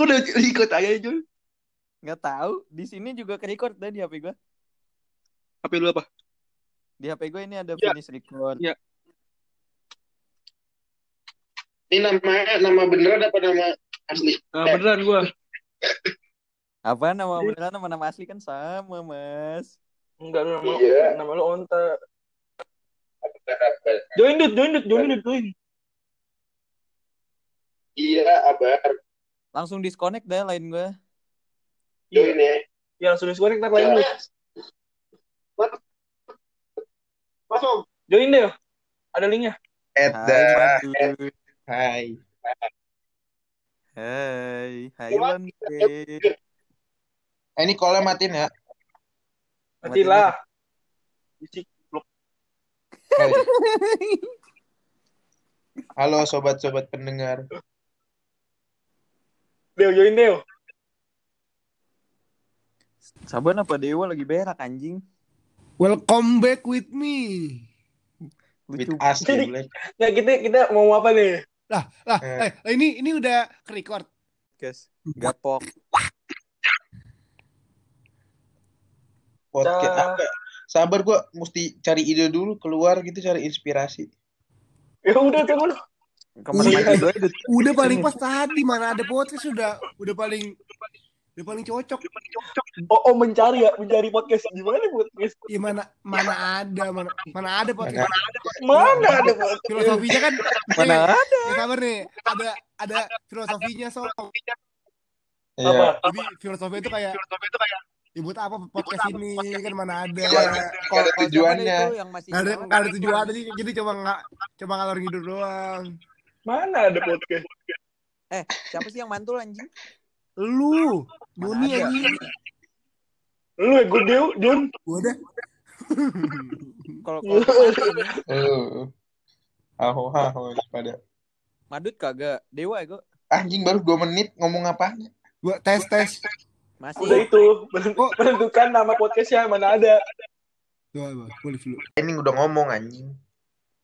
Kok udah ikut aja Jul? Nggak tahu. Di sini juga ke record deh di HP gue. HP lu apa? Di HP gue ini ada Ya. finish record. Ya. Ini nama nama beneran apa nama asli? Nah, beneran gua. Apa nama beneran sama nama asli kan sama, Mas. Enggak lu nama Iya. nama lu onta. Join dut, join dut, join dut, join. Iya, Abar. Langsung disconnect deh lain gue. Join ya. Ya langsung disconnect ntar lain dut. Masuk. Join deh. Ada linknya. Ed Hai. Hai. Hai, hai. Eh, ini call matiin ya. Nanti lah. Bisik. Hai. Halo sobat-sobat pendengar. Deo, join Deo. Saban apa Dewa lagi berak anjing? Welcome back with me. With Lucu. us Jadi-. Ya kita kita mau apa nih? Lah, lah, Eh. eh, ini ini udah ke record. Guys, gapok. Podcast apa? Sabar gua mesti cari ide dulu keluar gitu cari inspirasi. Ya udah tunggu. Kemarin Iya. udah Udah paling pas tadi mana ada podcast udah udah paling udah paling cocok. Oh, oh mencari ya, mencari podcast gimana podcast? Ya mana mana ada mana mana ada podcast. Mana ada podcast? Filosofinya kan mana nih, ada. ya sabar nih. Ada ada filosofinya so. Iya. Jadi filosofi itu kayak ya buat apa podcast ini kan mana ada. Iya, Kalau- ada tujuannya. itu yang masih ada ada tujuan jadi jadi coba nggak coba ngalor ngidul doang. Mana ada podcast? Eh, siapa sih yang mantul anjing? Lu, Doni anjing. Lu ya gue Deo, Jun. Gua ada. Kalau kalau Eh. Aho aho pada Madut kagak. Dewa ya gue. anjing baru 2 menit ngomong apa? Gua tes tes. Masih. Udah itu, menentu- menentukan nama podcastnya mana ada. Coba, boleh dulu. Ini udah ngomong anjing.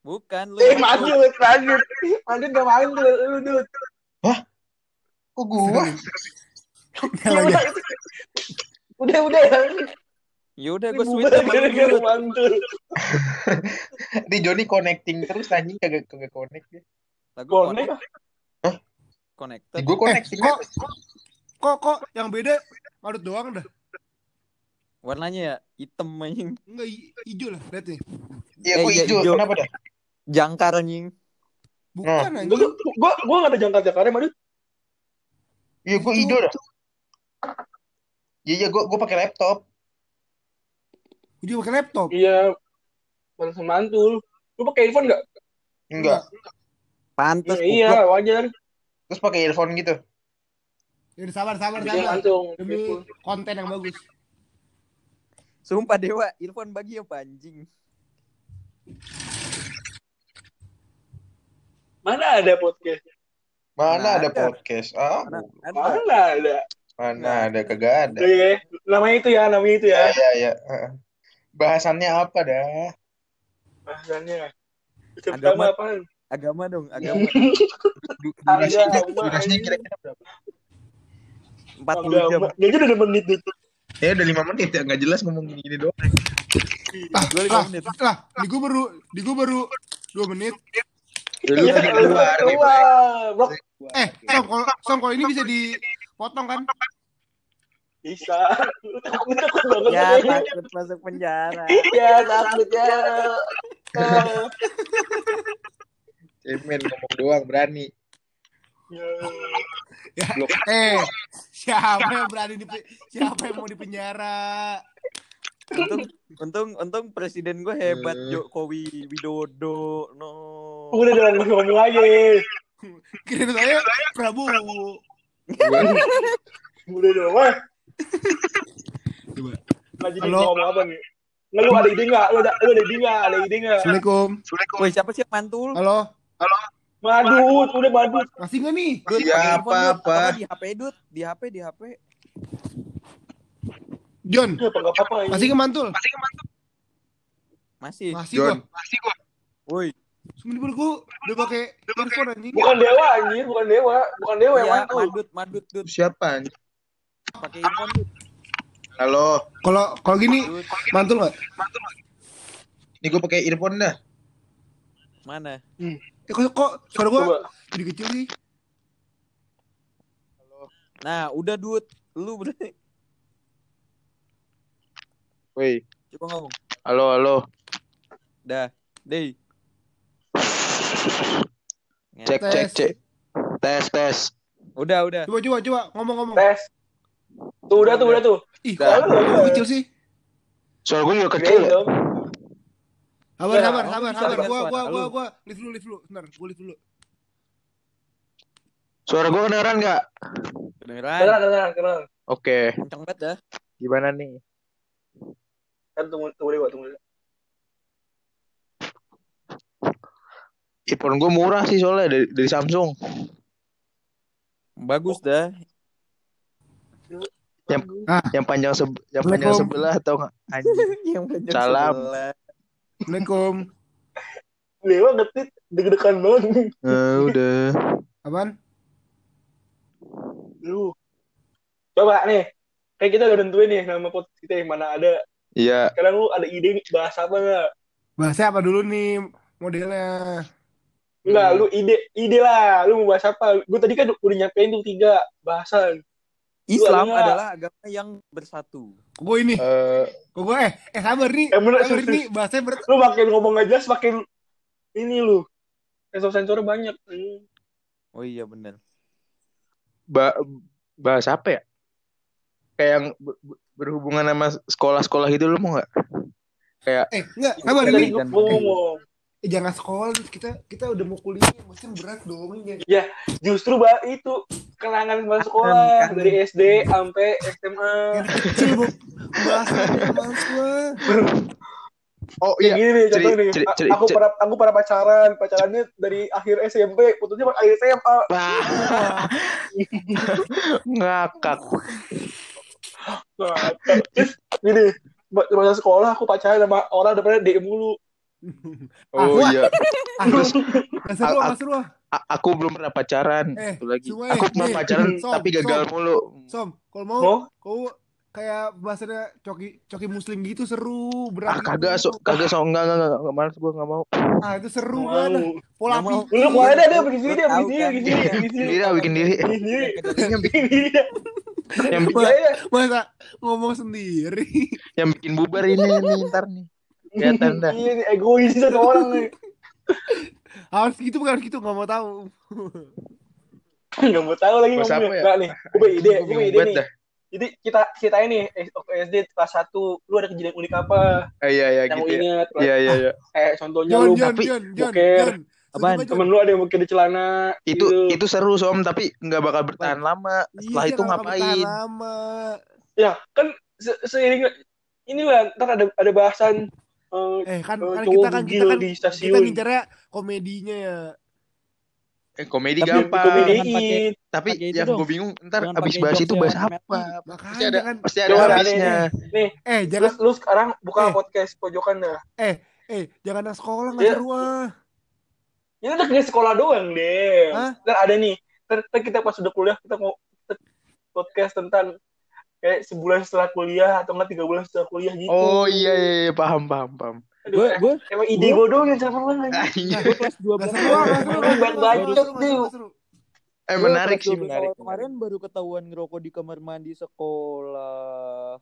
Bukan lu. Eh, yang mantul. lanjut, lanjut. Gak main tuh, lu Dut. Kok gua? Kalau Ya, ya, Udah, udah ya. Ya udah gue bubar sama gara-gara lu. mantul. Di Joni connecting terus anjing kagak kagak connect dia. Lagu Connect. connect. Connected. Gue connecting. kok, kok kok yang beda Madut doang dah. Warnanya ya hitam anjing. Enggak hi- hijau lah, lihat nih. Iya, Eh, gua iya, hijau. hijau. Kenapa dah? Jangkar anjing. Bukan Nah. anjing. Gue gue gue gak ada jangkar-jangkarnya, Madut. Iya, gua hijau dah. Iya, iya, gua gua pakai laptop. Hijau pakai laptop. Iya. Barusan mantul. Lu pakai earphone gak? Enggak. Pantes. Iya, iya, wajar. Terus pakai earphone gitu. Ya udah, sabar sabar Bikin sabar. langsung. Demi konten yang bagus. Sumpah Dewa, earphone bagi apa anjing? Mana ada podcast? Mana Mana ada ada. podcast? Ah, Mana ada? Mana ada? mana ada kagak ada. Ya. Namanya itu ya, namanya itu Ya, ya. ya, ya. Heeh. Bahasannya apa dah? Bahasannya. Agama. apaan? Agama dong, agama. Durasinya, kira-kira berapa? 40 jam. Agama. Dia aja udah menit itu. Ya udah 5 menit ya, nggak jelas ngomong gini-gini doang. Ah, Gue lima ah, menit. lah, di gua baru di gua baru 2 menit. Dulu Iya, tadi keluar nih. keluar. Eh, kalau kalau ini bisa dipotong kan? Bisa. Takut banget. Ya ya. takut masuk penjara. Ya takut ya. Eh, Cemen ngomong doang berani. ya. Ya, eh, siapa yang berani di siapa yang mau di penjara? Untung, untung, untung presiden gue hebat Eh. Jokowi Widodo. No. Udah jangan ngomong lagi. Kira saya Prabowo. Udah dong, wah. Coba. Halo. ngomong apa nih? Nggak lu ada ide nggak? Lu ada lu ada ide nggak? Ada ide nggak? Assalamualaikum. Woi siapa sih yang mantul? Halo, Madut, udah madut. masih nggak nih? Dut, handphone, Dut. apa? Atau di HP Dut, di HP, di HP. John, Ya apa nggak apa-apa masih ini. nggak mantul? Masih. Masih John. gua. Woi, Mending gue udah pakai earphone anjing. Bukan dewa anjir, bukan dewa, bukan dewa yang Iya, mana tuh? madut, madut, dut. Siapa? anjing? Pakai earphone. Halo. Kalau kalau gini Dut. mantul nggak? Ini gue pakai earphone dah. Mana? Eh, kok, kok suara gue jadi kecil sih? Nah, udah, dut. Lu bener. Woi. Coba ngomong. Halo, halo. Dah. Deh. Cek, Tes. cek, cek. Tes, tes. Udah, udah. Coba coba coba ngomong-ngomong. Tes. Tuh udah tuh, udah tuh. Ih, kok lu kecil sih? Suara gue juga kecil. ya? Sabar, sabar, sabar, sabar. Gua suara gua gua gua lift dulu, lift dulu. Bentar, gua lift dulu. Suara gue kedengeran nggak? Kedengeran. Kenalan, kenalan. Oke. Kenceng banget dah. Gimana nih? Kan tunggu, tunggu dewa, tunggu dewa. Earphone gue murah sih soalnya dari, dari Samsung. Bagus dah. Yang panjang se yang panjang sebelah atau. Yang panjang Salam. sebelah. Assalamualaikum. Dewa ngetit deg-degan banget. Eh, udah. Apaan? Lu. Coba nih. Kayak kita udah nentuin nih nama podcast kita yang mana ada. Iya. Sekarang lu ada ide nih bahas apa nggak? Bahasnya apa dulu nih modelnya? Enggak, Hmm. lu ide ide lah. Lu mau bahas apa? Gue tadi kan udah nyampein tuh tiga bahasan. Islam adalah agama yang bersatu. Kok gue ini? Eh, Kok gue eh eh sabar nih. Eh, bener, Sabar nih bahasanya ber Lu makin ngomong nggak jelas, makin ini lu. Sensor sensornya banyak. Hmm. Oh iya bener. ba bahas apa ya? Kayak yang berhubungan sama sekolah-sekolah gitu lu mau nggak? Kayak eh enggak, sabar Tadi ini. ngomong. Eh, jangan sekolah kita kita udah mau kuliah, mesti berat dong ini. Justru bah itu kenangan masa sekolah Kangen. dari SD sampai SMA. Kecil bu bahas oh iya, gini nih, ceri- contoh nih. ceri- ceri- aku ceri- pernah aku pernah pacaran, pacarannya dari akhir SMP, putusnya pas akhir SMA. Ngakak. Terus gini, ma- masa sekolah aku pacaran sama orang depannya DM mulu. Oh Ah, iya, Ah, Terus-. A- aku belum pernah pacaran. Eh, Satu lagi. semua Aku eh, pernah pacaran Som, tapi gagal Som. mulu. Som, kalau mau Oh, kau kayak bahasanya coki coki muslim gitu seru berat Ah kagak so, kagak so enggak enggak enggak, enggak malas gua enggak mau. ah itu seru mau. banget pola pikir Lu kok ada ada bikin sendiri, bikin tahu sendiri, kan, bikin sendiri, dia- bikin sendiri. Ah, bikin diri. Bikin sendiri, Yang bikin, bikin sendiri. yang bikin, iya. masa ngomong sendiri yang bikin bubar ini nih ntar nih. Kelihatan dah. Iya, nih, egois satu orang nih. harus gitu bukan harus gitu nggak mau tahu Gak mau tahu lagi Bahas ngomongnya. ya? Nggak nih, gue ide, gue ide nih. dah. Jadi kita kita ini eh, SD kelas 1, lu ada kejadian unik apa Eh, iya iya yang gitu ya. ingat? Iya iya iya. Kayak contohnya Jon lu Jon tapi Jon boker. Apaan? Temen lu ada yang mungkin di celana Itu gitu. itu seru som tapi nggak bakal bertahan lama. Iya, Setelah itu jangan bertahan ngapain? lama ya kan se- seiring ini lah ntar ada ada bahasan eh, eh kan eh, kan kita kan kita kan di kita stasiun ngincernya komedinya ya Eh komedi Tapi gampang. komediin pakai- Tapi pakai itu yang gue bingung ntar Jangan abis pakai bahas itu bahas yang apa? Pasti ada kan pasti ada ada habisnya. eh jangan lu sekarang buka Eh. podcast pojokan dah eh jangan yang sekolah nggak Iya. seru ah ini udah kayak sekolah doang deh Hah? ntar ada nih ntar, ntar kita pas udah kuliah kita mau podcast tentang kayak sebulan setelah kuliah atau enggak tiga bulan setelah kuliah gitu Oh iya iya, iya paham paham paham. Aduh, Gue gue emang ide gue doang yang sama banget. Nah, gue kelas dua belas ah. Eh menarik sih 12 menarik. kemarin baru ketahuan ngerokok di kamar mandi sekolah.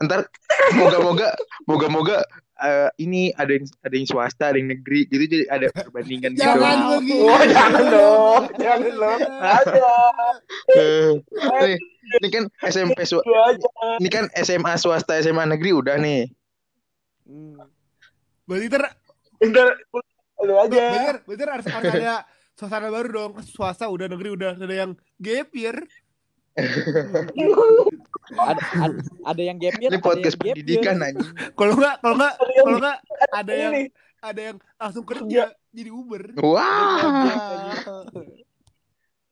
Ntar moga-moga moga-moga eh, ini ada yang ada yang swasta ada yang negeri gitu jadi ada perbandingan gitu. jangan lagi Oh, jangan dong, jangan dong. Ada, Eh, nih, ini kan SMP swa- itu aja. ini kan SMA swasta SMA negeri udah nih. Hmm. berarti ter Bentar, lu aja. bener bener harus, harus ada suasana baru dong swasta udah negeri udah ada yang gap year Ada, ada, ada yang gap year, Ini ada podcast yang gap pendidikan anjing. kalau nggak kalau nggak Ada yang- kalau nggak ada yang ada yang langsung kerja jadi Uber Wah.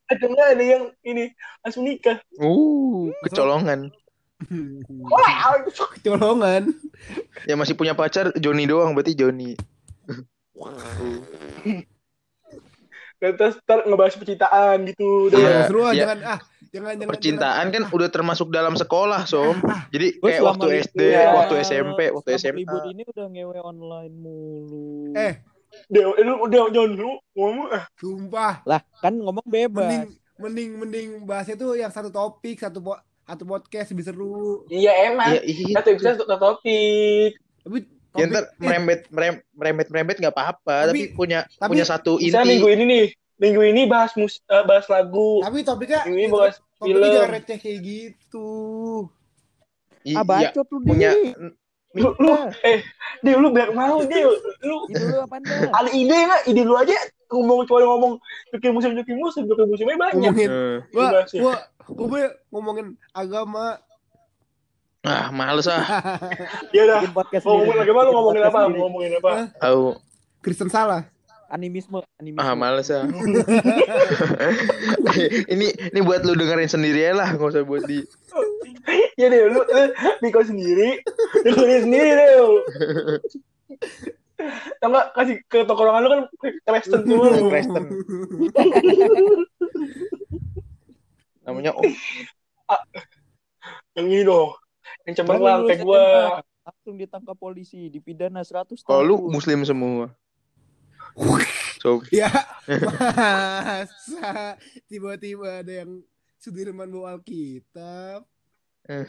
ada nggak ada yang ini langsung nikah. Uh, kecolongan. Wah, colongan Ya masih punya pacar Joni doang berarti Joni. Dan terus ntar ngebahas percintaan gitu. Iya, Jangan seru ah, iya. jangan ah, jangan jangan. Percintaan kan udah termasuk dalam sekolah, Som. Jadi Gua kayak selama waktu li- SD, Iya. waktu SMP, waktu SMA. libur ini udah ngewe online mulu. Eh, Dia, lu udah jangan lu ngomong ah. sumpah. Lah, kan ngomong bebas. Mending mending mending bahasnya tuh yang satu topik, satu po- satu podcast lebih seru. Iya emang. Iya, iya. Satu episode satu topik. Tapi Ya topik, ntar merembet merem- merembet merembet nggak apa-apa, tapi, Tapi- punya tapi- punya satu inti. minggu ini nih. Minggu ini bahas mus eh, bahas lagu. tapi topiknya Minggu ini bahas topiknya film. jangan receh kayak gitu. I- Ah, iya, bacot lu punya Di. Lu, lu eh dia lu banyak mau dia lu Ide lu apaan dah? ada ide nggak ide lu aja ngomong cuma ngomong cuki musim cuki musim cuki musimnya banyak Ngomongin Eh, gua ya. gua gua ngomongin agama. ah males ah. ya udah Bikin ngomongin mana Bikin ngomongin apa ngomongin apa Tahu. Kristen salah. Animisme, animisme. Ah males ah. ini ini buat lu dengerin sendiri aja lah, nggak usah buat di. ya deh lu lu Niko sendiri dengerin sendiri deh enggak kasih ke tongkrongan lu kan Kristen tuh lu. Kristen. Namanya oh, yang ini dong yang cemerlang kayak gua Langsung ditangkap polisi, dipidana 100 tahun. kalau lu muslim semua. So, ya masa tiba-tiba ada yang Sudirman bawa Alkitab.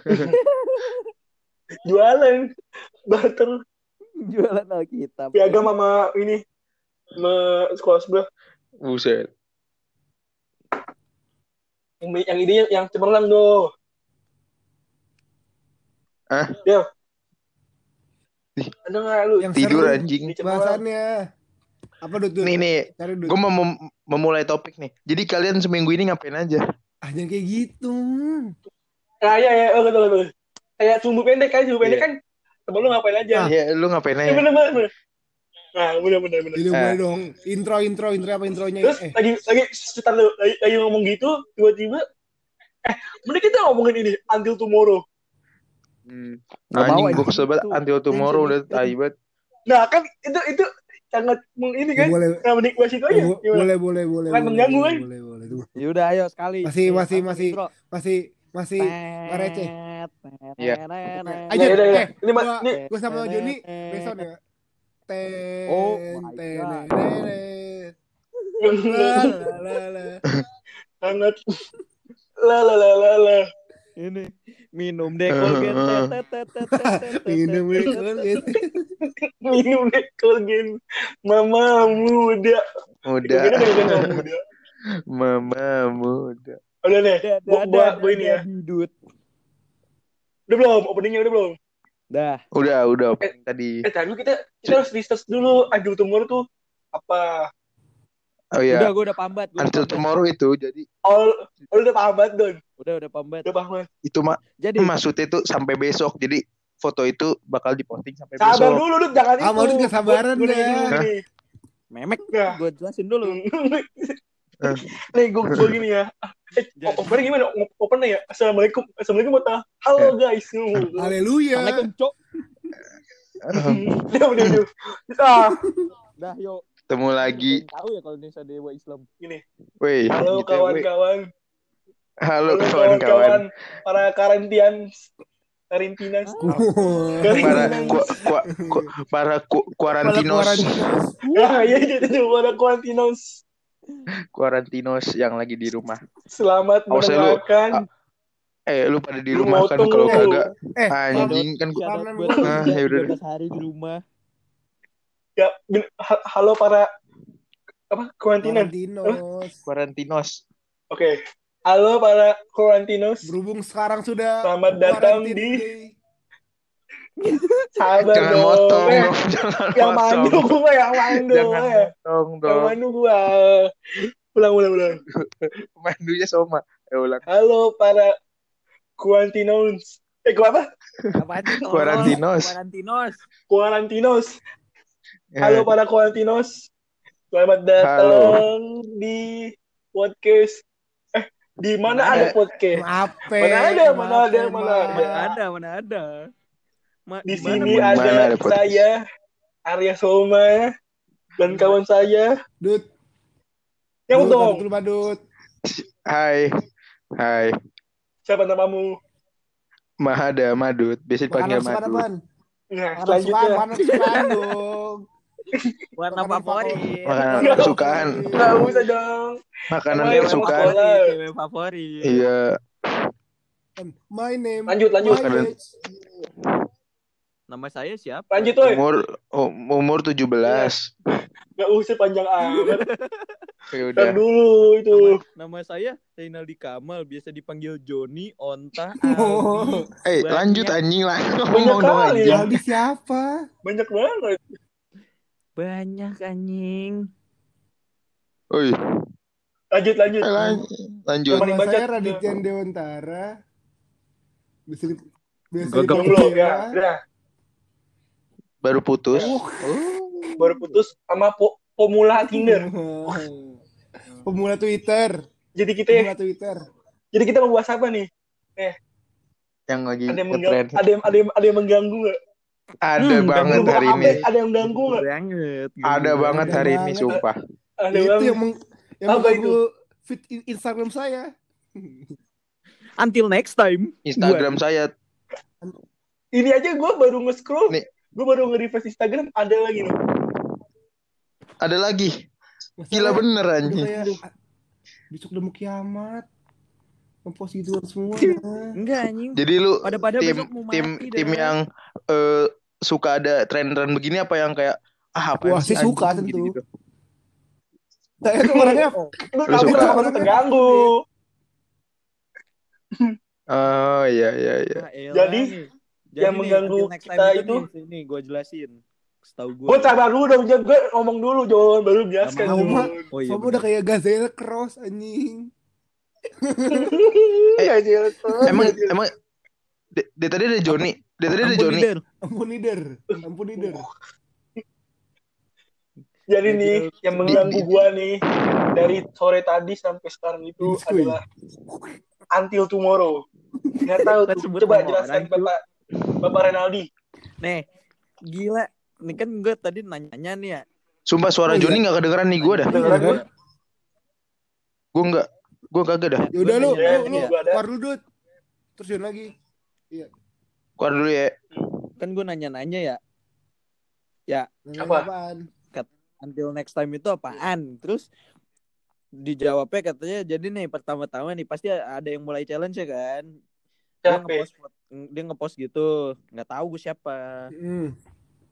jualan barter jualan Alkitab. piagam sama ini sama sekolah sebelah buset. yang yang ide yang cemerlang tuh Hah? ya ada nggak lu Yang Tidur seru anjing. Bahasannya. Apa Dut? Nih nih, gue mau mem- memulai topik nih. Jadi kalian seminggu ini ngapain aja? Ah, jangan kayak gitu. nah ya ya oh, betul betul kayak sumbu pendek kan sumbu pendek Iya. kan temen lu ngapain aja Ah. Ya, lu ngapain Eh, aja? bener bener bener. Nah, bener bener bener. Jadi Eh. mulai dong. Intro intro intro apa intronya? Terus Eh, lagi lagi sekitar lu lagi, lagi ngomong gitu tiba-tiba eh mending kita ngomongin ini until tomorrow. Hmm. Nggak Anjing mau, gue anjing. kesel banget Itu until tomorrow udah banget. Nah, kan itu itu sangat ini kan. boleh Nah, itu aja. Gimana? boleh boleh boleh. Kan boleh, mengganggu, boleh, kan? Boleh boleh. Tunggu. Yaudah ayo sekali. Masih- Eh, masih- masih-. Masih masih receh. Iya. Aja, Ya, udah, ya. eh, Ini, Ma- gua, ini gua sama Joni besok ya. Ten, Oh my ten, God. ten, ten. La, Ini minum deh Colgate. tet, tet, tet, tet, tet, tet, Minum deh, gitu. Minum deh kolgen. Mama muda. Muda, mama muda. mama muda. Udah nih. Dah, Gua, gua, ini ya. Udah belum? Openingnya udah belum? Dah. Udah, udah opening tadi. Eh, tadi kita kita harus research dulu until tomorrow tuh apa? Oh Udah, ya, gue udah pambat. Gua udah until pambat. tomorrow itu jadi All, all udah paham banget, Don. Udah, udah pambat. Udah paham banget. itu mah Jadi, maksudnya itu sampai besok. Jadi foto itu bakal diposting sampai Sabar besok. dulu, Dut. Jangan Ah, itu. mau juga sabaran Gua- gua deh. nanya dulu Hah? nih. memek. Nah. Gue jelasin dulu. Eh. Nih, gue gue gini ya. Eh, opennya gimana? Opennya ya. Assalamualaikum. Assalamualaikum buat Halo guys. Haleluya. Assalamualaikum, Cok. Dia udah udah. Ah, Dah, yuk. Ketemu lagi. Tahu ya kalau Indonesia Dewa Islam. gini. Woi, Halo gitu ya, kawan-kawan. Halo kawan-kawan. Para karantian. Karantinas. Para ku, ku, ku, para ku, kuarantinos, Ah, iya itu tuh para karantinos. kuarantinos yang lagi di rumah. Selamat Awas ya, lu. mendengarkan. Eh, lu pada di rumah kan kalau kagak Eh, anjing kan gua. Ah, yaudah. 13 hari di rumah. Ya, halo para apa karantinan. Karantinos. kuarantinos. Oke. Halo para karantinos. Berhubung sekarang sudah Selamat datang di-. Sabar Jangan dong. motong Eh, dong, jangan yang mandu gua, yang mandu. Jangan eh. motong Yang dong. mandu gua. Ulang, ulang, ulang. Mandunya sama. Eh ulang. Halo para karantinos. Eh, gua apa? Tolong? Kuarantinos. Kuarantinos. Karantinos. Eh, Halo para karantinos. Selamat datang di podcast. Eh, di mana Mana ada ada? podcast? Mape. Mana ada, mana ada, mape, mana mape. Mana ada, mana ada. Ma- Di mana sini Mana ada, ada podcast? saya Arya Soma dan kawan saya Dut. yang Dut, dong dulu Dut. Hai. Hai. siapa namamu Mahada Madut. Biasa dipanggil Madut. nah selanjutnya dong. Warna favorit. Makanan kesukaan. nggak usah dong Makanan kesukaan. favorit, Cewek favorit. Iya. My name. lanjut lanjut Makanan. Nama saya siapa? lanjut woi Umur um- umur 17. nggak usah panjang amat Ya udah. Dulu itu Nama saya Zainaldi Kamal, biasa dipanggil Joni, Onta, Oh. Eh, Banyak. lanjut anjing lah. Banyak kali ya. Aldi siapa? banyak banget Banyak anjing. Oi, lanjut lanjut eh, lan- lanjut. Paling Nama bacot. saya Raditya Dewantara. Bisa biasa belum ya udah Baru putus. Oh. baru putus sama po pemula Tinder Pemula Twitter. jadi kita Pemula Twitter. jadi kita mau bahas apa nih Yang lagi ada yang mengganggu ada yang ada yang ada yang mengganggu nggak Ada Hmm, banget hari ini. ada yang mengganggu nggak Banget. Ada banget Ada hari ini, sumpah. ada itu banget yang meng, yang Apa mengganggu in- Instagram saya. Until next time. Instagram saya ini aja gue baru nge-scroll Nih. gue baru nge-refresh Instagram ada lagi loh ada lagi. Masalah Gila bener anjing. besok udah mau kiamat. Gitu semua. Enggak anjing. Jadi lu tim besok mau tim mati tim dah. yang eh, suka ada tren-tren begini apa yang kayak ah apa Wah, saya suka tentu. gitu, saya tuh orangnya Lu kenapa lu terganggu Oh iya iya iya. Ah, elah Jadi, nih. yang nih, mengganggu kita itu, sini gue jelasin. Setahu gue. gue sabar dulu dong gue ngomong dulu Jon baru jelaskan Sama. Oh iya. bener. udah kayak Gazelle Cross anjing. Jelas. Emang emang de- dari tadi ada Joni. Dari tadi ada Joni. Ampun leader. Ampun leader. jadi nih yang mengganggu gue nih dari sore tadi sampai sekarang itu adalah until tomorrow nggak tahu tuh coba jelaskan bapak bapak Renaldi Nih, gila. Ini kan gue tadi nanya-nanya nih ya. Sumpah suara Oh, iya. Joni nggak kedengeran nih gue dah. Kedengeran Iya, gue Gue nggak. Gue kagak dah. Ya udah lu, Gua nanya lu, lu. Gua keluar dulu. Terus Jon lagi. Keluar dulu ya. Kan gue nanya-nanya ya. Ya, Apa? apaan? until next time itu apaan? Terus dijawabnya katanya jadi nih pertama-tama nih pasti ada yang mulai challenge ya kan. Dia Siapa? ngepost dia ngepost gitu, nggak tahu gue siapa. Hmm.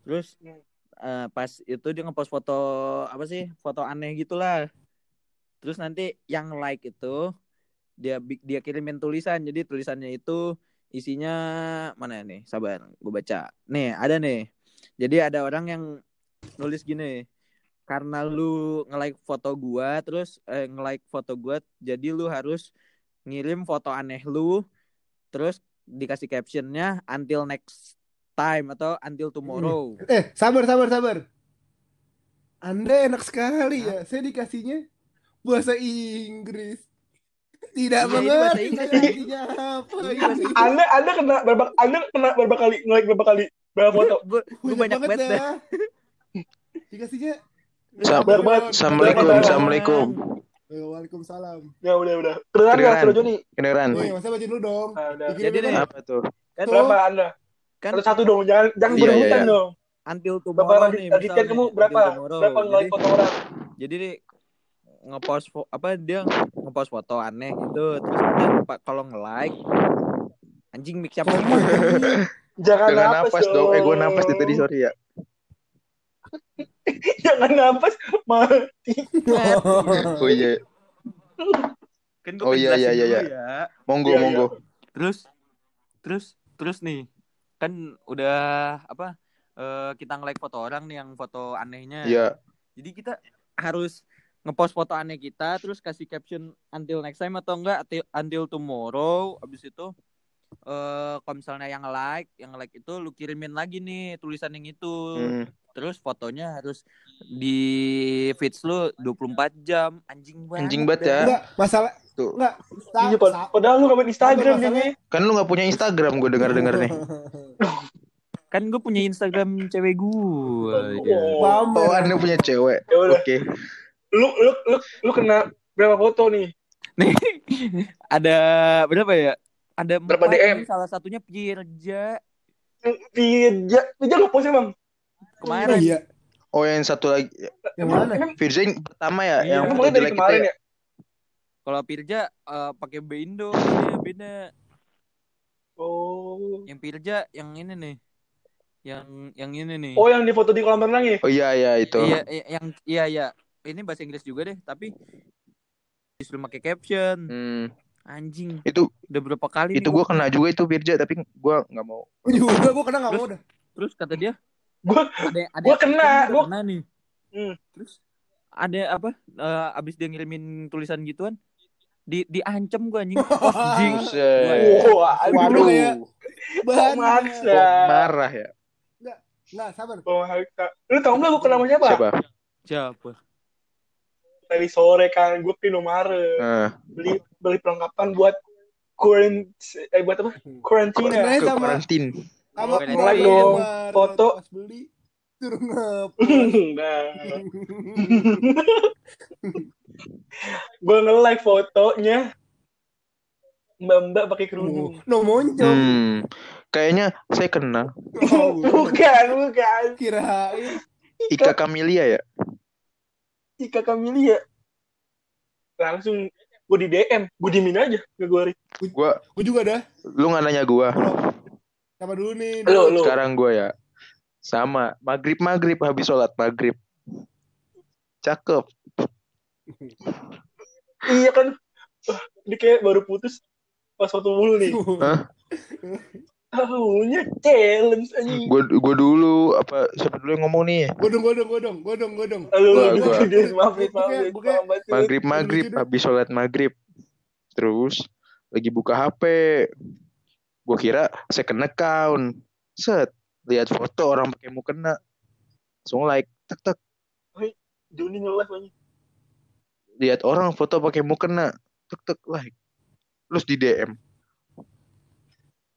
Terus Hmm. eh, pas itu dia ngepost foto apa sih? Foto aneh gitulah. Terus nanti yang like itu dia dia kirimin tulisan. Jadi tulisannya itu isinya mana nih? Sabar, gue baca. Nih, ada nih. Jadi ada orang yang nulis gini. Karena lu nge-like foto gua terus eh, nge-like foto gua jadi lu harus ngirim foto aneh lu terus dikasih captionnya until next time atau until tomorrow. Eh, sabar, sabar, sabar. Anda enak sekali ya. Saya dikasihnya bahasa Inggris. Tidak Iya, mengerti Inggris. artinya apa. Ini ini. bahasa Inggris. anda anda kena berapa anda kena berapa kali nge-like berapa kali berapa foto gue banyak banget dah. Dikasihnya. Assalamualaikum. Berapa? Assalamualaikum. Eh, Waalaikumsalam. ya udah udah kedengeran nggak Kedengeran. suara Joni Kedengeran. Oh iya, masa baca dulu dong. Nah, udah. Dikirimin Jadi nih, Apa tuh? Kan berapa anda kan satu satu dong jangan jangan Iya, berebutan iya, iya. dong until tomorrow Radit nih misalnya, kamu berapa berapa nge-like foto orang jadi nih ngepost apa dia ngepost foto aneh gitu terus pak kalau nge-like anjing mix siapa jangan Jangan napas, napas dong. Eh gue napas dari tadi sorry ya. jangan napas mati Oh iya. kan Oh, iya, iya, iya, iya. ya Monggo Iya, iya. monggo. terus terus terus nih kan udah apa eh, kita nge-like foto orang nih yang foto anehnya Iya. jadi kita harus ngepost foto aneh kita terus kasih caption until next time atau enggak until, tomorrow abis itu eh kalau misalnya yang like yang like itu lu kirimin lagi nih tulisan yang itu Hmm. terus fotonya harus di feeds lu 24 jam anjing banget Anjing banget ya. Enggak, masalah Tuh. enggak. Iya, sa- padahal lu gak main Instagram Joni Kan lu nggak punya Instagram gue dengar dengar nih. Kan gue punya Instagram cewek gue. Ya. Pamer. Oh, Anda punya cewek. Ya udah. Lu lu lu lu kena berapa foto nih? Nih, ada berapa ya? Ada Berapa DM? Salah satunya Pirja Pija nggak post emang. Oh, kemarin. iya. Oh, yang satu lagi. Yang mana? Firza yang pertama ya, Iya. yang mulai dari kemarin ya. ya? Kalau Pirja eh, pakai Bindo dia beda. Oh. Yang Pirja yang ini nih. Yang yang ini nih. Oh yang di foto di kolam renang ya? Oh iya iya itu. Iya, iya, yang iya iya. Ini bahasa Inggris juga deh, tapi disuruh pakai caption. Hmm, Anjing, itu udah berapa kali itu gue kena juga itu Firza tapi gue nggak mau. Gua juga gue kena nggak mau dah. Terus kata dia, Gua ada ada Gua kena, gua- kena nih. Hmm. Terus ada apa? eh, abis dia ngirimin tulisan gituan, di diancem gua anjing. Anjing. Wah, Waduh, aduh. kayak bahan. Marah ya? Nggak, sabar. Oh. Lu tau nggak gue kena sama siapa? Siapa? Siapa? Tadi sore kan gue ke Indomaret Nah, beli beli perlengkapan buat quarant eh buat apa? Karantina. Karantin. sama Nge-like pernah dong, foto. pas beli suruh ngep. Enggak. gue nge-like fotonya Mbak-mbak pakai kerudung. no moncong. Hmm, kayaknya saya kenal Oh, Bukan, bukan. kirain Ika Kamilia ya. Ika Kamilia. Langsung gue di DM, gue dimin aja ke gue. Gue, gue juga dah. lu nggak nanya gue. Sama dulu nih. Lu, lu. Sekarang gue ya. Sama maghrib maghrib habis sholat maghrib. Cakep. Iya kan. Ini kayak baru putus pas waktu mulu nih. Hah? Tahunya challenge anjing. Gue gue dulu apa siapa dulu yang ngomong nih? Godong, godong, godong, godong, godong. Lu gua. maaf, maaf, Gua. Maghrib maghrib habis sholat maghrib. Terus lagi buka HP. Gue kira second account. Set lihat foto orang pakai mukena. Langsung like tek tek Joni nge-live anjing. lihat orang foto pakai mukena tek tek like. Terus di DM.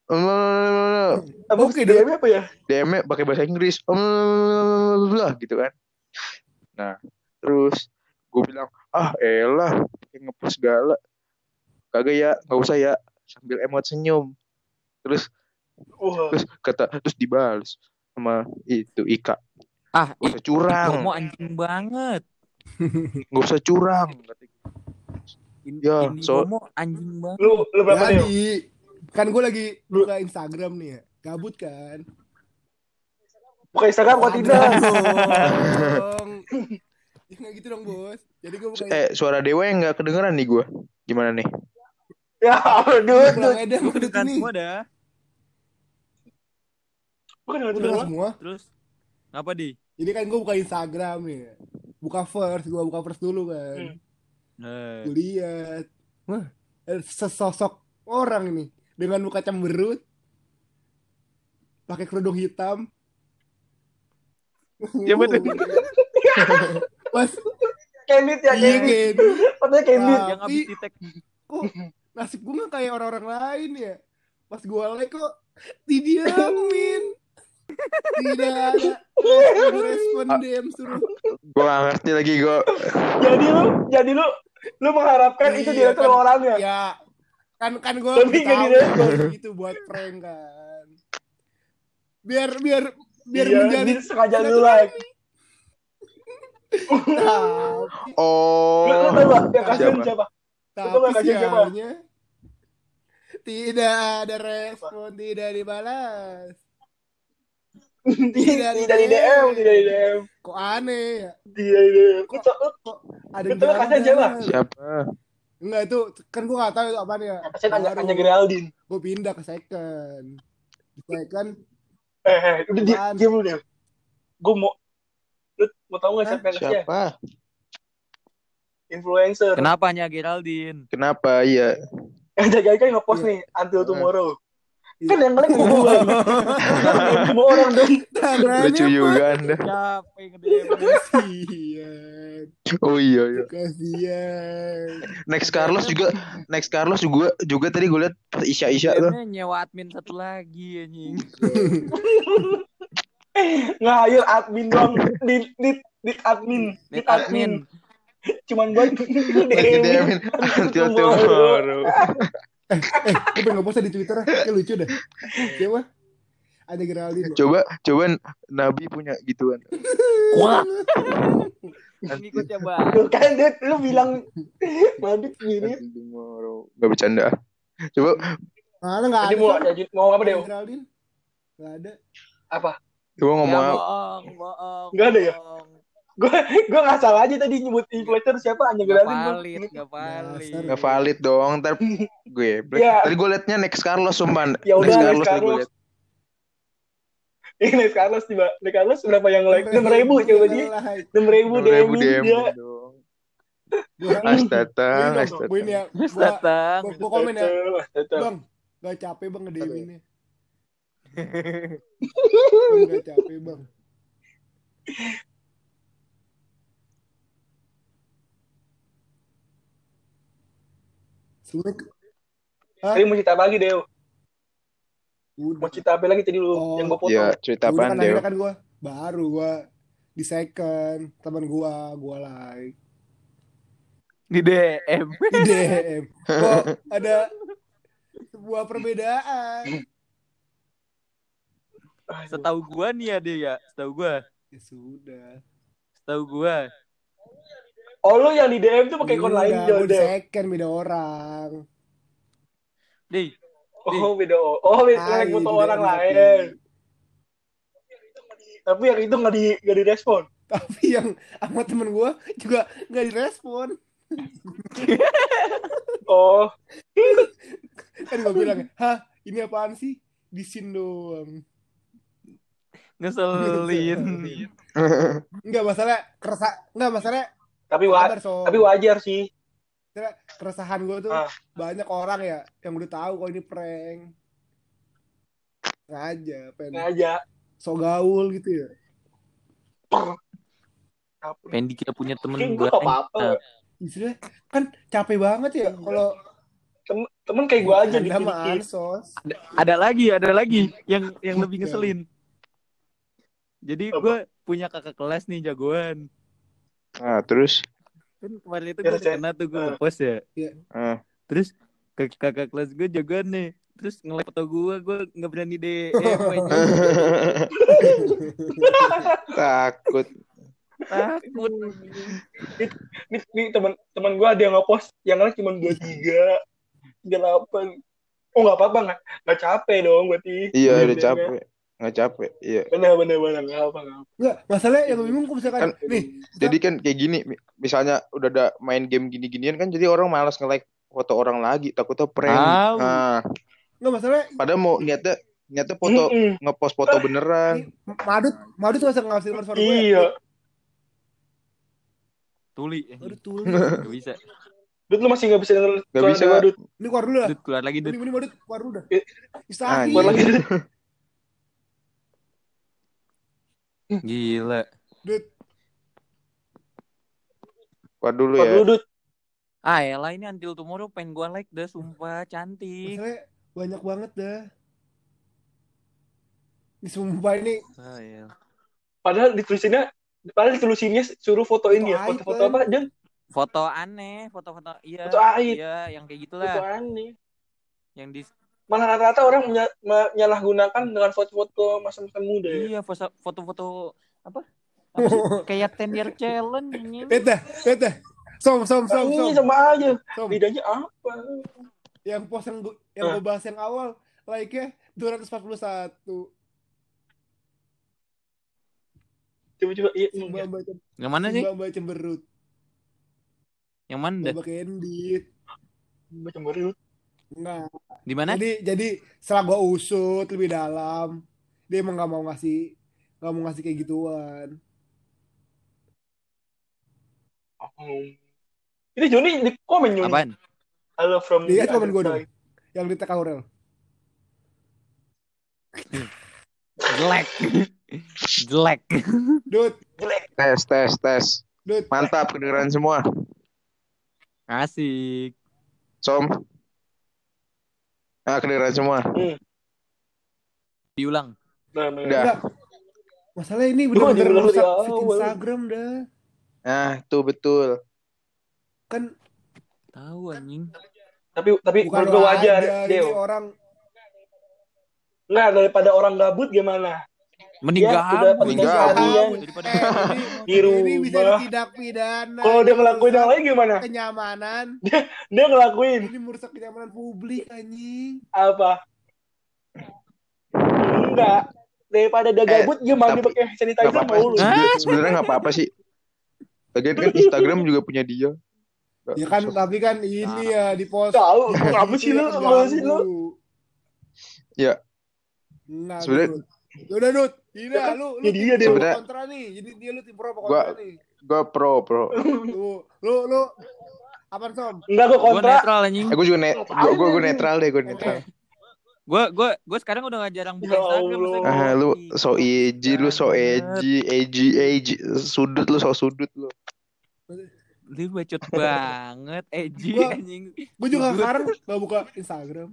Oke, DM apa ya? DM-nya pakai bahasa Inggris. lah gitu kan. Nah, terus gue bilang, ah elah, pakai ngepost segala. Kagak ya, nggak usah ya. Sambil emot senyum. Terus Wah, terus kata terus dibalas sama itu Ika. Ah, Gak usah curang, Ikomo anjing banget. gak usah curang. In, Ya, ini so- anjing banget. lu lu berapa deh? Kan gue lagi buka Instagram nih ya. Gabut kan. Buka Instagram kok tidak? dong. Ya gitu dong bos. Jadi gue buka Eh, suara dewa yang nggak kedengeran nih gue. Gimana nih? Ya, aduh, udah Kan ini. semua dah. Bukan Udah semua. Terus ngapa di? Jadi kan gue buka Instagram nih. ya. Buka first, gue buka first dulu kan. Hmm. Gue lihat. Wah, ada sesosok orang nih dengan muka cemberut. Pakai kerudung hitam. Ya, betul. Pas Candid ya, iya. Fotonya candid. Wah. yang habis di tag Kok nasib gue gak kayak orang-orang lain ya? Pas gue like kok didiamin. Tidak ada respon DM suruh Gue gak ngerti lagi gue. Jadi lu, jadi lu, lu mengharapkan itu Iya, dia tuh kan. orangnya. ya kan kan gue Tapi direspon. gitu buat prank kan biar biar biar Iya, menjadi sengaja lu like. tapi Oh. Lu, tau gak yang kasihan Siapa? tapi kasih siapa? tidak ada respon tidak dibalas Tidak di DM, tidak di DM. kok aneh ya Tidak di DM. Kok kok ada Betul, kasihan siapa? Siapa? Enggak itu kan gue gak tahu itu apaan ya kasihan Anya, Baru Anya Geraldine. gue pindah ke second di second Eh, eh, udah dia, diam lu deh. Gue mau, lu mau tau gak siapa yang? Siapa? Influencer. Kenapa nya Geraldine? Kenapa? Iya. Yang jaga kan nge-post Iya. nih, until tomorrow. Iya. Kan yang nge-like gue. Semua orang dong. Lucu juga anda. Siapa yang nge-DM? Kasihan. Oh iya iya. Kasian. Next Carlos juga next Carlos juga juga tadi gue liat pas Isya Isya tuh. Nyewa admin satu lagi anjing. Ngayur admin doang. Di di di admin. Di admin. Cuman buat Lagi DM-in until tomorrow. Eh, gue pengen ngepost di Twitter. Kayak lucu deh. Siapa? Ada Geraldine. Coba coba Nabi punya gituan. Wah. Ini gue coba. Tuh kan lu bilang Madit gini. Gak bercanda. Coba Mana nggak ada? Mau mau apa deh? Geraldine? Nggak ada. Apa? coba Ya, ngomong bohong, bohong. Nggak ada ya? Gue gue nggak salah aja tadi nyebut influencer siapa hanya Gak Geraldine. valid, gak valid. Gak valid dong. Ntar gue. Ya. Tadi gue liatnya next Carlos sumpah. Ya udah, next Carlos Carlos. Ini Carlos tiba. Nih Carlos berapa yang like? Enam ribu coba dia. Like. Enam ribu DM dia. ini dong, astatang. gua ini ya. Gua, datang. gua komen ya. Bang, gak capek bang ngedeminnya. Bang, gak capek bang. Sebenernya Tadi mau cerita lagi Deo? Mau udah. cerita apa lagi tadi lu Oh. yang gue foto? Ya cerita Udah apaan kan kan gua baru gua di second teman gua gua like Di DM. di DM kok ada sebuah perbedaan Aduh. Setahu gua nih ya dia ya. Setahu gua. ya sudah Setahu gua. Oh lu yang di DM tuh pakai akun Udah, lain di second beda orang Dih, Oh beda. Oh beda Ah, like iya, foto di orang tapi- lain. Tapi yang itu nggak di nggak direspon. tapi yang sama temen gua juga nggak direspon Oh kan gua bilang hah ini apaan sih di scene doang ngeselin. Enggak masalah kerasa enggak masalah tapi wa sabar so tapi wajar sih. Keresahan gue tuh Ah. banyak orang ya yang udah tahu kalau ini prank sengaja pengen Sengaja. so gaul gitu ya Pendi kita punya temen Kayak gue gua. gak apa-apa. istilahnya kan capek banget ya kalau Temen, temen kayak gue aja ansos Ada, ada lagi, ada lagi yang yang lebih ngeselin. Jadi Apa? gue punya kakak kelas nih jagoan. Nah terus Kan kemarin itu Ya, gue kena tuh gue Ah. ngepost ya. ah, Terus ke kakak kelas gue jagoan nih. Terus nge foto gue, gue nggak berani DM aja. takut. Takut. Nih, nih teman teman gue ada yang ngepost yang like cuma dua tiga delapan. Oh nggak apa-apa nggak nggak capek dong berarti. Iya udah DM-nya. capek. Nggak capek. Iya. Bener bener bener nggak apa nggak apa. enggak masalahnya yang bingung kok misalkan Kan- nih Jadi kan kayak gini, mi- misalnya udah ada main game gini-ginian kan jadi orang malas nge-like foto orang lagi, takutnya prank. Tahu. Nah, enggak masalahnya padahal mau niatnya niatnya foto Mm-mm. ngepost foto beneran. madut madut tuh nggak ngasih nomor gue Iya. Tuli. Madut tuh Gak bisa. Dut lu masih nggak bisa denger Nggak suara bisa. Dewa, Dut. ini keluar dulu lah Dut keluar lagi ini Dut. ini madut keluar dulu dah Eh, Istirahat keluar lagi, Dut. Gila. Dut Keluar dulu ya. dulu, Dut. Ah elah ini Until Tomorrow pengen gua like dah sumpah cantik. masalahnya banyak banget dah di sumpah ini Ah, iya. Padahal ditulisinnya padahal ditulisinnya suruh foto ini ya, Foto foto-foto apa, Jon? Foto aneh, foto-foto iya. Foto aib. Iya, yang kayak Foto gitulah. aneh. Yang di Malah rata-rata orang menya- menyalahgunakan dengan foto-foto masa-masa muda ya. iya foto- foto-foto apa? Kayak 10 year challenge ini. beda beda som som som som ini sama aja. som Bedanya apa? yang post yang gua, yang gua bahas yang awal like-nya 241 Coba-coba iya. Mbak Mbak Yang mana sih? Mbak Mbak cemberut Yang mana dah? Mbak Candid Macam baru. Nah Di mana? jadi jadi setelah gua usut lebih dalam dia emang nggak mau ngasih nggak mau ngasih kayak gituan Oh. Ini Joni di komen Joni. Apaan? Halo from the komen gua dong. yang di Aurel Jelek. Jelek. Dut Jelek. Tes tes tes. Dut. Mantap kedengeran semua. Asik. Som. Ah, kedengeran semua. Diulang. Nah, nah. Udah. Enggak. Masalah ini Gua diulang rusak dari feed. Instagram dah. Nah, itu betul. Kan Tahu anjing. Tapi tapi bukan menurut gue wajar, Deo. orang Nah, daripada orang gabut gimana? Mending Ya, udah sekalian Daripada Eh, ini, di bisa rumah. tidak pidana. Kalau dia ngelakuin yang merusak lain gimana? kenyamanan. Dia ngelakuin Ini merusak kenyamanan publik anjing. apa? Enggak. Daripada dia Eh, gabut, dia mandi tapi- pakai Gak sanitizer apa-apa. mau lu. Sebenarnya- nggak apa-apa sih. Lagian kan Instagram juga punya dia. Ya kan tapi kan ini ya di post. Tahu, ngapa sih lu? Ngapa sih lu? Ya, Nah, Sebenarnya- Dut. Yaudah, Dut. Ini Ya kan, lu, lu ya dia apa Sebenarnya- kontra nih. Jadi dia lu tim pro apa Gua- kontra nih? gue pro, pro. Lu, lu, lu apaan Som? Enggak Gua kontra. netral anjing. Eh, gue juga net, gue gue gue netral deh, gue netral. Gua gua gua sekarang udah gak jarang buka Ya Instagram. Ah, lu so edgy, lu so edgy, edgy, edgy, sudut lu so sudut lu. Lu bacot banget, edgy Gua- anjing. Gue juga sekarang gak buka Instagram.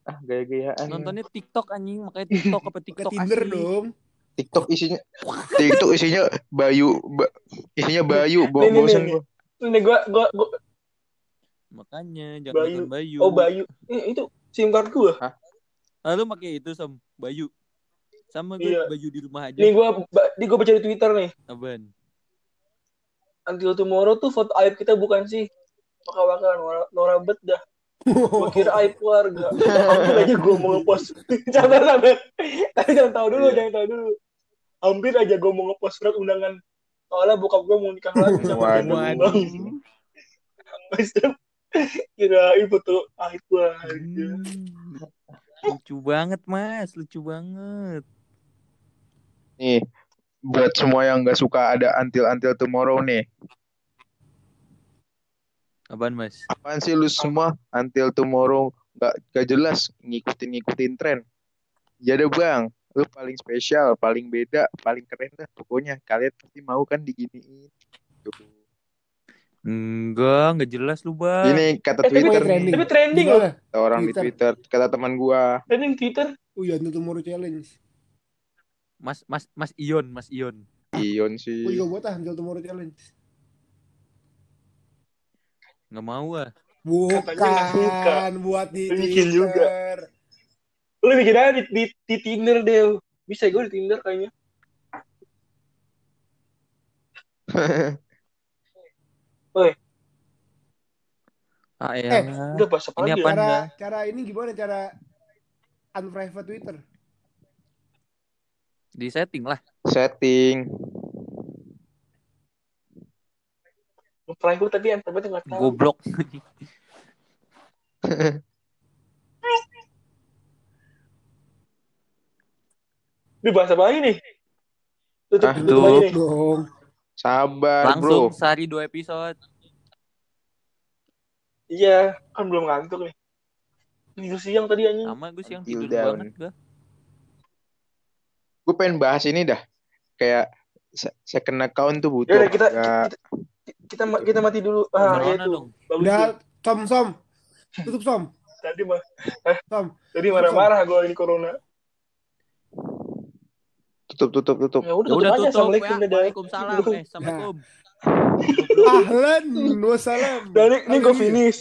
Ah, gaya-gayaan. Nontonnya TikTok anjing, makanya TikTok apa TikTok Tinder asli. dong. TikTok isinya TikTok isinya Bayu, ba- isinya Bayu, bo Nih, nih, gua. Ini gue gue gue Makanya jangan Bayu. nonton Bayu. oh Bayu. Eh, itu SIM card gue. Lalu pakai itu sam Bayu. Sama gue Iya. Bayu di rumah aja. Nih gue di gue baca di Twitter nih. Apaan? Until tomorrow tuh foto aib kita bukan sih. Maka bakal Nora, Nora bet dah. Gue kira aib keluarga. Hampir aja gue mau ngepost. sabar sabar. Tapi jangan tahu dulu, Iya. jangan tahu dulu. Hampir aja gue mau ngepost surat undangan. Soalnya bokap gue mau nikah lagi sama. Maksudnya kira ibu tuh aib gue aja. Hmm. Lucu banget mas, lucu banget. Nih, buat semua yang nggak suka ada until until tomorrow nih. Apaan mas? Apaan sih lu semua until tomorrow nggak nggak jelas ngikutin ngikutin tren. Ya deh bang, lu paling spesial, paling beda, paling keren dah. Pokoknya kalian pasti mau kan diginiin. Tuh. Enggak, enggak jelas lu bang. Ini kata Eh, tapi Twitter trending. nih, Tapi trending loh. Orang di Twitter. Twitter, kata teman gua. Trending Twitter. Oh iya, itu tomorrow challenge. Mas Mas Mas Ion, Mas Ion. Ion Gue sih. juga buat ah, tomorrow challenge. Nggak mau ah. Katanya nggak suka. Bukan buat di Lu bikin juga. Lu bikin aja di, di, di Tinder deh. Bisa gue di Tinder kayaknya. Ah Eh, ya. Udah pas apa Ini lagi apa? ya? Cara cara ini gimana cara unprivate Twitter? Di setting lah. Setting. Private tapi yang private nggak tahu. Goblok. Ini bahasa apa lagi nih? Tutup, Ah, tutup nih. Dong. Sabar, Langsung bro. sehari dua episode. Iya, kan belum ngantuk nih. Tidur siang tadi anjing. Sama gue siang tidur down. banget gue. Gue pengen bahas ini dah. Kayak se- second account tuh butuh. Ya udah kita, nggak? kita kita ma- kita mati dulu. Ah, ya itu. Udah, tuh. Som Som. Tutup Som. Tadi mah Som. tadi marah-marah gue ini corona. Tutup, tutup, tutup. Ya udah Ya tutup tutup. Assalamualaikum Ya. Waalaikumsalam. Eh, Assalamualaikum. Ahlan wassalam. Dan ini, ini gue finish.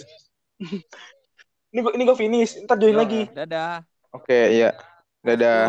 ini gue ini gue finish. Ntar join Ya, lagi. Dadah. Oke, iya. Dadah.